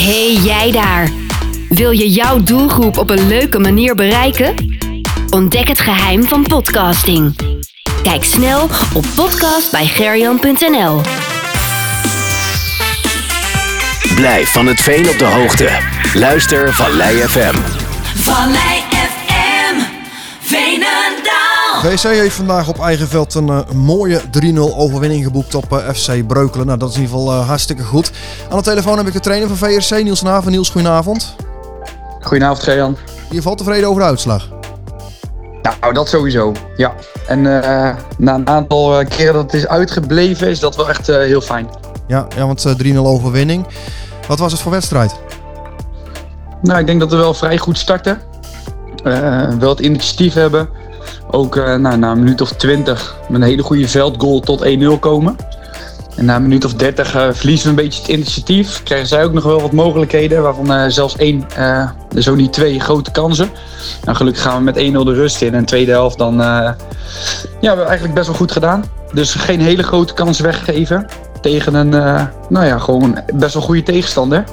Hey jij daar! Wil je jouw doelgroep op een leuke manier bereiken? Ontdek het geheim van podcasting. Kijk snel op podcastbijgerjan.nl. Blijf van het veen op de hoogte. Luister Vallei FM. Vallei FM, VC heeft vandaag op eigen veld een eh, mooie 3-0 overwinning geboekt op eh, FC Breukelen. Nou, dat is in ieder geval eh, hartstikke goed. Aan de telefoon heb ik de trainer van VRC, Niels van Haven. Niels, goedenavond. Goedenavond, Gejan. Je valt tevreden over de uitslag? Nou, dat sowieso. Ja. En eh, na een aantal keren dat het is uitgebleven, is dat wel echt heel fijn. Ja, ja want eh, 3-0 overwinning. Wat was het voor wedstrijd? Nou, ik denk dat we wel vrij goed starten. Eh, wel het initiatief hebben. Ook eh, nou, na een minuut of 20 met een hele goede veldgoal tot 1-0 komen. En na een minuut of 30 eh, verliezen we een beetje het initiatief. Krijgen zij ook nog wel wat mogelijkheden, waarvan eh, zelfs één, zo niet twee grote kansen. Nou, gelukkig gaan we met 1-0 de rust in. En de tweede helft dan, ja, we hebben eigenlijk best wel goed gedaan. Dus geen hele grote kans weggeven tegen een, nou ja, gewoon best wel goede tegenstander.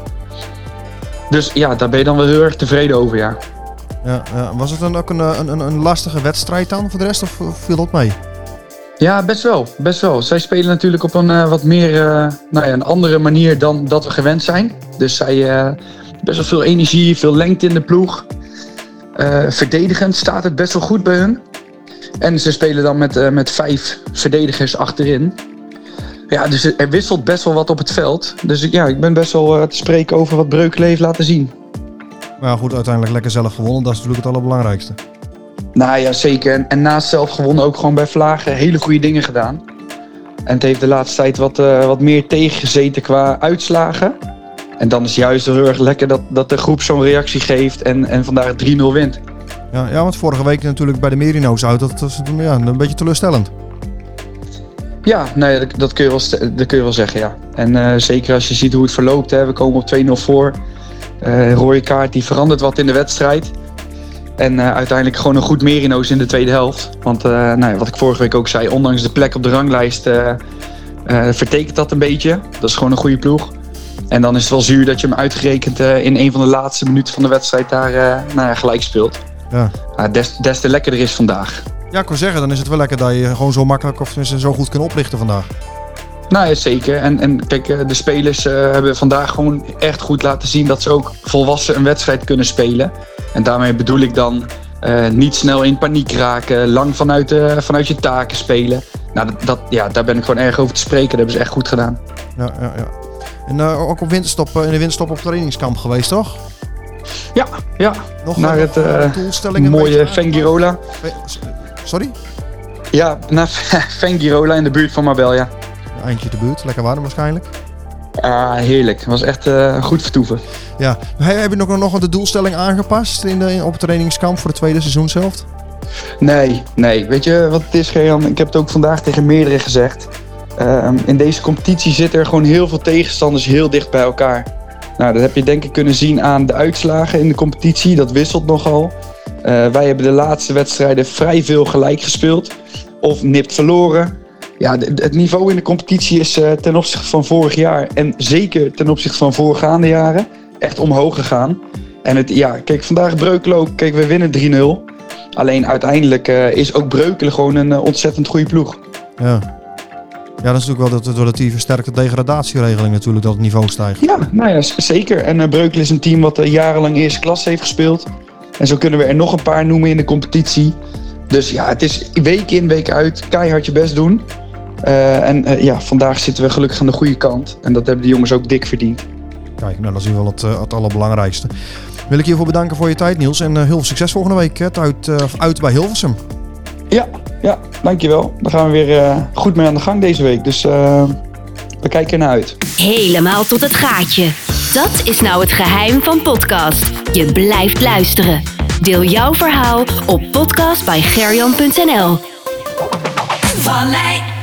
Dus ja, daar ben je dan wel heel erg tevreden over, ja. Ja, was het dan ook een, eh, een, een, een lastige wedstrijd dan voor de rest of viel dat mee? Ja, best wel. Best wel. Zij spelen natuurlijk op een eh, wat meer, eh, nou ja, een andere manier dan dat we gewend zijn. Dus zij eh best wel veel energie, veel lengte in de ploeg. Verdedigend staat het best wel goed bij hun. En ze spelen dan met, met vijf verdedigers achterin. Ja, dus er wisselt best wel wat op het veld. Dus ja, ik ben best wel te spreken over wat Breukelen heeft laten zien. Maar goed, uiteindelijk lekker zelf gewonnen. Dat is natuurlijk het allerbelangrijkste. Nou ja, zeker. En, en naast zelf gewonnen ook gewoon bij Vlagen hele goede dingen gedaan. En het heeft de laatste tijd wat, eh, wat meer tegengezeten qua uitslagen. En dan is het juist heel erg lekker dat, dat de groep zo'n reactie geeft en, en vandaag 3-0 wint. Ja, ja, want vorige week natuurlijk bij de Merino's uit. Dat was ja, een beetje teleurstellend. Ja, nee, dat, dat, kun je wel, dat kun je wel zeggen, ja. En eh, zeker als je ziet hoe het verloopt, hè, we komen op 2-0 voor. Eh rode kaart, die verandert wat in de wedstrijd. En eh, uiteindelijk gewoon een goed Merino's in de tweede helft. Want eh, nou ja, wat ik vorige week ook zei, ondanks de plek op de ranglijst vertekent dat een beetje. Dat is gewoon een goede ploeg. En dan is het wel zuur dat je hem uitgerekend in een van de laatste minuten van de wedstrijd daar nou ja, gelijk speelt. Ja. Des, des te lekkerder is vandaag. ja, ik wil zeggen, dan is het wel lekker dat je gewoon zo makkelijk of zo goed kunt oplichten vandaag. Nou ja, zeker. En, en kijk, eh, de spelers eh, hebben vandaag gewoon echt goed laten zien dat ze ook volwassen een wedstrijd kunnen spelen. En daarmee bedoel ik dan eh, niet snel in paniek raken, lang vanuit, vanuit je taken spelen. Nou, dat, dat, ja, daar ben ik gewoon erg over te spreken. Dat hebben ze echt goed gedaan. Ja, ja, ja. En ook op winterstop, in de winterstop op trainingskamp geweest, toch? Ja, ja. Nog Naar het mooie Fengirola. Sorry? Ja, naar Fengirola in de buurt van Marbella. Eindje de buurt, lekker warm waarschijnlijk. Ah, heerlijk. Het was echt eh, goed vertoeven. Ja, He- heb je nog, nog de doelstelling aangepast in de, op het trainingskamp voor de tweede seizoenshelft? Nee, nee. Weet je wat het is, Gerjan? Ik heb het ook vandaag tegen meerdere gezegd. Ehm, in deze competitie zitten er gewoon heel veel tegenstanders heel dicht bij elkaar. Nou, dat heb je denk ik kunnen zien aan de uitslagen in de competitie. Dat wisselt nogal. Eh, wij hebben de laatste wedstrijden vrij veel gelijk gespeeld. Of nipt verloren. Ja, het niveau in de competitie is eh, ten opzichte van vorig jaar... en zeker ten opzichte van voorgaande jaren... echt omhoog gegaan. En het, ja, kijk, vandaag Breukelen ook. Kijk, we winnen 3-0. Alleen uiteindelijk eh, is ook Breukelen gewoon een eh, ontzettend goede ploeg. Ja. Ja, dat is natuurlijk wel dat, doordat die versterkte degradatieregeling natuurlijk dat het niveau stijgt. Ja, nou ja, zeker. En uh, Breukelen is een team wat jarenlang eerste klas heeft gespeeld. En zo kunnen we er nog een paar noemen in de competitie. Dus ja, het is week in, week uit keihard je best doen. Eh, en eh, ja, vandaag zitten we gelukkig aan de goede kant. En dat hebben de jongens ook dik verdiend. Kijk, nou, dat is in ieder geval het, eh, het allerbelangrijkste. Wil ik je hiervoor bedanken voor je tijd, Niels. En heel veel succes volgende week hè, uit, eh, uit bij Hilversum. Ja, ja, dankjewel. Daar gaan we weer eh, goed mee aan de gang deze week. Dus eh, we kijken er naar uit. Helemaal tot het gaatje. Dat is nou het geheim van podcast. Je blijft luisteren. Deel jouw verhaal op podcastbijgerjan.nl. Vallei